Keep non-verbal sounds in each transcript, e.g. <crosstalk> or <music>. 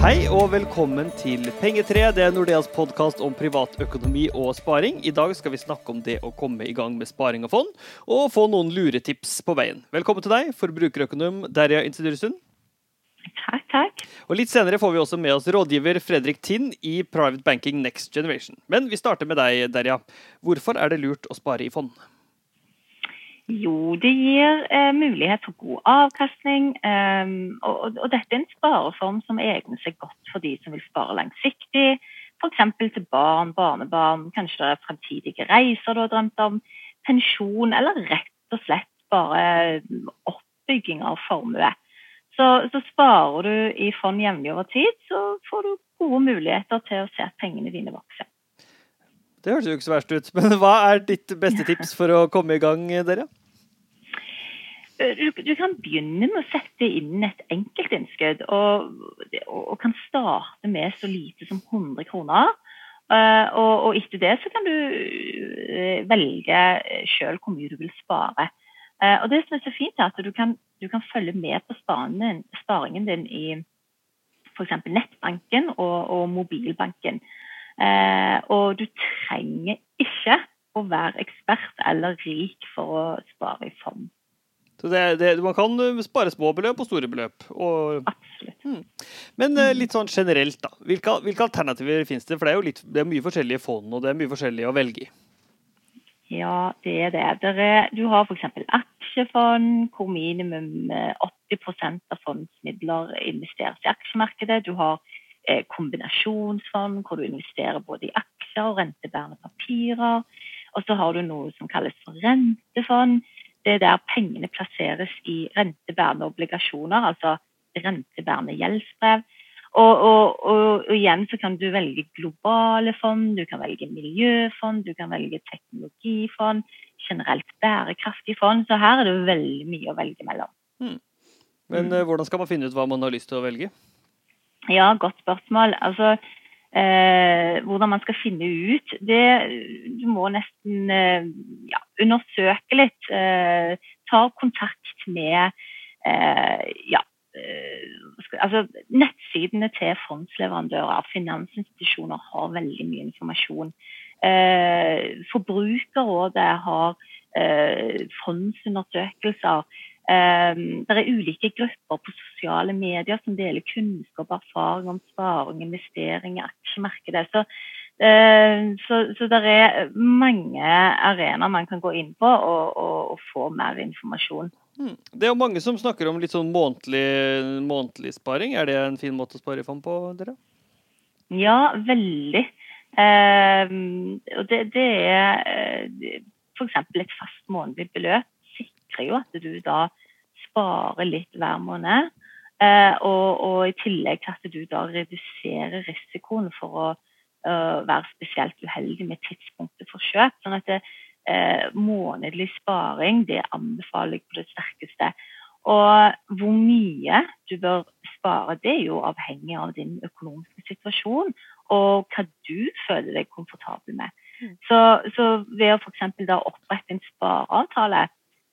Hei og velkommen til Pengetre. Det er Nordeas podkast om privatøkonomi og sparing. I dag skal vi snakke om det å komme i gang med sparing og fond, og få noen luretips på veien. Velkommen til deg, forbrukerøkonom Derja Institursund. Takk, takk. Og Litt senere får vi også med oss rådgiver Fredrik Tind i Private Banking Next Generation. Men vi starter med deg, Derja. Hvorfor er det lurt å spare i fond? Jo, det gir eh, mulighet for god avkastning. Eh, og, og, dette er en spareform som egner seg godt for de som vil spare langsiktig. F.eks. til barn, barnebarn, kanskje det er fremtidige reiser du har drømt om. Pensjon, eller rett og slett bare oppbygging av formue. Så, så sparer du i fond jevnlig over tid, så får du gode muligheter til å se at pengene dine vokser. Det høres jo ikke så verst ut. Men hva er ditt beste tips for å komme i gang, dere? Du, du, kan begynne med å sette inn et enkeltinnskudd, og, og, kan starte med så lite som 100 kroner. Uh, og, og, etter det så kan du uh, velge sjøl hvor mye du vil spare. Og det som er så fint, er at du kan, du kan følge med på sparingen, sparingen din i f.eks. nettbanken og, og mobilbanken. Eh, og du trenger ikke å være ekspert eller rik for å spare i fond. Så det, det, Man kan eh, spare små beløp og store beløp. Og, Absolutt. Hmm. Men eh, litt sånn generelt, da. Hvilke, hvilke alternativer finnes det? For det er jo litt, det er mye forskjellige fond, og det er mye forskjellig å velge i. Ja, det er det. Er, du har f.eks. aksjefond, hvor minimum 80 eh, av fondsmidler investeres i aksjemarkedet. Du har kombinasjonsfond, hvor du investerer både i aksjer og rentebærende papirer. Og så har du noe som kalles for rentefond. Det er der pengene plasseres i rentebærende obligasjoner, altså rentebærende gjeldsbrev. Og, og, og, og, igjen så kan du velge globale fond, du kan velge miljøfond, du kan velge teknologifond, generelt bærekraftig fond. Så her er det veldig mye å velge mellom. Hmm. Men mm. hvordan skal man finne ut hva man har lyst til å velge? Ja, godt spørsmål. Altså, eh, hvordan man skal finne ut det Du må nesten eh, ja, undersøke litt. Eh, ta kontakt med eh, ja, eh, altså, nettsidene til fondsleverandører, finansinstitusjoner, har veldig mye informasjon. Eh, Forbrukerrådet har fondsundersøkelser. Um, det er ulike grupper på sosiale medier som deler kunnskap og erfaring om sparing, investering aksjemarkedet. Så, uh, så, så, det er mange arenaer man kan gå inn på og, og, og få mer informasjon. Hmm. Det er jo mange som snakker om litt sånn månedlig, månedlig sparing. Er det en fin måte å spare i fond på, dere? Ja, veldig. Um, og det, det er uh, f.eks. et fast månedlig beløp sikrer jo at du da sparer litt hver måned. Eh, og, og, i tillegg til at du da reduserer risikoen for å uh, være spesielt uheldig med tidspunktet for kjøp. sånn at det, eh, månedlig sparing det anbefaler jeg på det sterkeste. Og hvor mye du bør spare, det er jo avhengig av din økonomiske situasjon og hva du føler deg komfortabel med. Mm. Så, så ved å f.eks. opprette en spareavtale,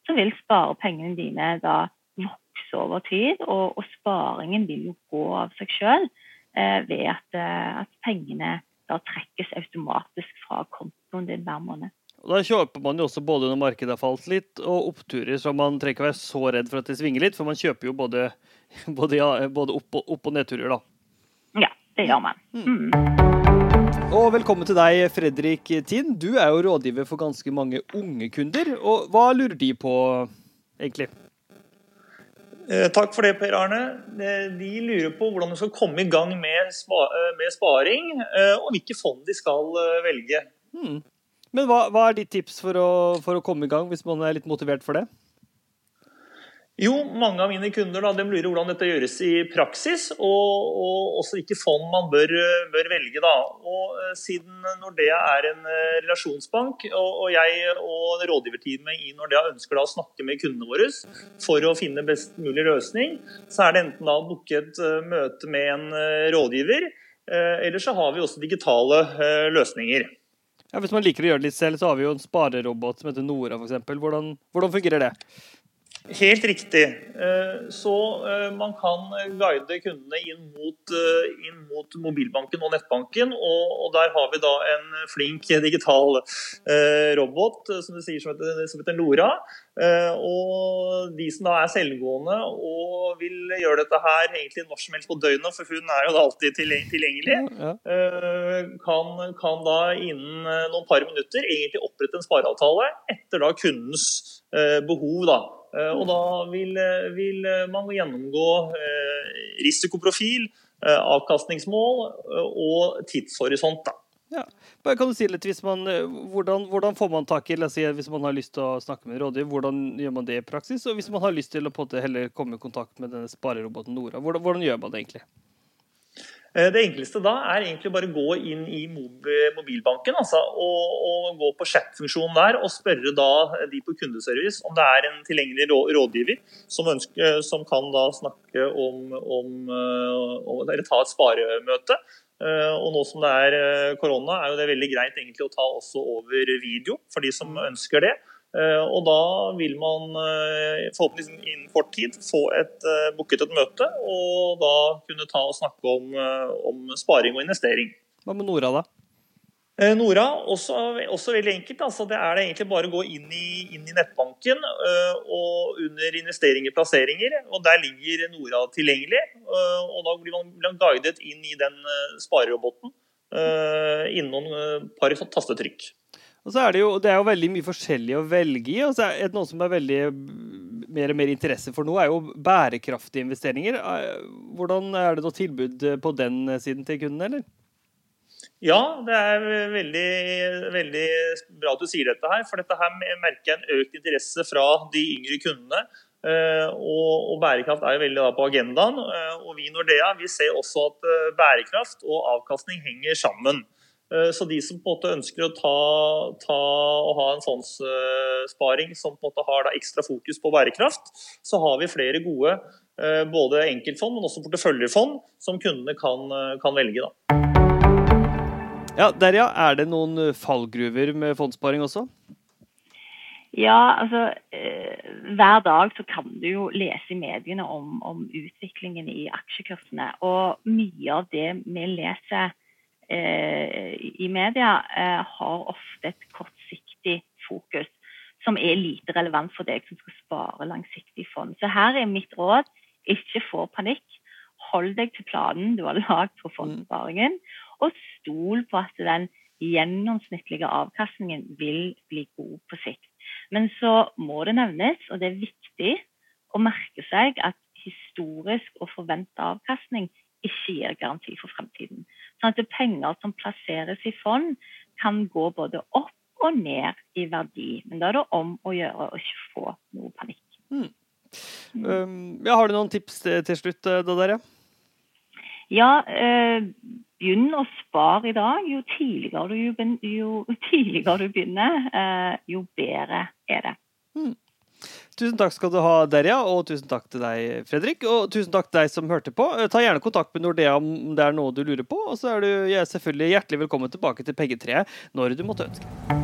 så vil sparepengene dine da vokse over tid, og, og sparingen vil jo gå av seg sjøl eh, ved at, eh, at, pengene da trekkes automatisk fra kontoen din hver måned. Og da kjøper man jo også både når markedet har falt litt, og oppturer, så man trenger ikke være så redd for at det svinger litt, for man kjøper jo både, <laughs> både, både opp, og, opp, og nedturer, da. Ja, det gjør man. Mm. Og velkommen til deg, Fredrik Tinn. Du er jo rådgiver for ganske mange unge kunder. Og hva lurer de på, egentlig? Eh, takk for det, Per Arne. Eh, de lurer på hvordan de skal komme i gang med, eh, sparing, og hvilke fond de skal velge. Hmm. Men hva, hva, er ditt tips for å, for å komme i gang, hvis man er litt motivert for det? Jo, mange av mine kunder da, de lurer hvordan dette gjøres i praksis, og, og også hvilke fond man bør, bør velge. Da. Og uh, Siden Nordea er en uh, relasjonsbank, og, og, jeg og rådgiverteamet i Nordea ønsker da å snakke med kundene våre for å finne best mulig løsning, så er det enten da å booke et uh, møte med en rådgiver, eller så har vi også digitale løsninger. Ja, Hvis man liker å gjøre det litt selv, så har vi jo en sparerobot som heter Nora f.eks. Hvordan, hvordan fungerer det? Helt riktig. Eh, så eh, man kan guide kundene inn mot, eh, inn mot mobilbanken og nettbanken. Og, der har vi da en flink digital robot som du sier som heter, som heter Nora. Og de som da er selvgående og vil gjøre dette her egentlig når som helst på døgnet, for hun er jo da alltid tilgjengelig, kan, kan da innen noen par minutter egentlig opprette en spareavtale etter da kundens behov. da. Eh, og da vil, eh, vil man gjennomgå eh, risikoprofil, avkastningsmål og tidshorisont. da. Ja. Bare Kan du si litt, man, hvordan, hvordan, får man tak i si, Hvis man har lyst til å snakke med en rådgiver, hvordan gjør man det i praksis? Og hvis man har lyst til å heller komme i kontakt med denne spareroboten Nora, hvordan, hvordan gjør man det egentlig? Eh, det enkleste da er egentlig bare gå inn i mobilbanken altså, og, og, gå på chat-funksjonen der og spørre da de på kundeservice om det er en tilgjengelig rådgiver som, ønsker, som kan da snakke om, om, eh, om, eller ta et sparemøte. Eh, og nå som det er korona, er jo det veldig greit egentlig å ta også over video for de som ønsker det. Eh, og da vil man eh, forhåpentligvis innen kort tid få et, eh, booket et møte, og da kunne ta og snakke om, om sparing og investering. Hva med Nora, da? Nora, også, også, veldig enkelt. Altså, det er det egentlig bare å gå inn i, inn i nettbanken og under investeringer og plasseringer. og Der ligger Nora tilgjengelig. og Da blir man, blir man guidet inn i den spareroboten innom par tastetrykk. Og så er det, jo, det er jo veldig mye forskjellig å velge i. og så er det Noe som er veldig mer og mer interesse for nå, er jo bærekraftige investeringer. Eh, hvordan Er det noe tilbud på den siden til kunden, eller? Ja, det er veldig, veldig bra at du sier dette her. For dette her merker jeg en økt interesse fra de yngre kundene. Eh, og, bærekraft er jo veldig på agendaen. Eh, og vi i Nordea vi ser også at bærekraft og avkastning henger sammen. Eh, så de som på en måte ønsker å ta, ta og ha en fondssparing som på en måte har ekstra fokus på bærekraft, så har vi flere gode eh, både enkeltfond, men også porteføljefond som kundene kan, eh, kan velge. Da. Ja, Derja, er det noen fallgruver med fondssparing også? Ja, altså Hver dag så kan du jo lese i mediene om, om utviklingen i aksjekursene. Og mye av det vi leser Eh, i media eh, har ofte et kortsiktig fokus som er lite relevant for deg som skal spare langsiktig fond. Så her er mitt råd ikke få panikk. Hold deg til planen du har lagd for fondssparingen, og stol på at den gjennomsnittlige avkastningen vil bli god på sikt. Men så må det nevnes, og det er viktig å merke seg, at historisk og forventa avkastning ikke gir garanti for fremtiden. Sånn at penger som plasseres i fond, kan gå både opp og ned i verdi. Men da er det om å gjøre å ikke få noe panikk. Mm. Um, ja, har du noen tips til slutt, eh, da dere? Ja, eh, begynn å spare i dag. Jo tidligere du, jo, jo tidligere du begynner, eh, jo bedre er det. Mm. Tusen takk skal du ha, Derja, og tusen takk til deg, Fredrik. Og tusen takk til deg som hørte på. Eh, ta gjerne kontakt med Nordea om det er noe du lurer på. Og så er du selvfølgelig hjertelig velkommen tilbake til Peggetreet når du måtte ønske.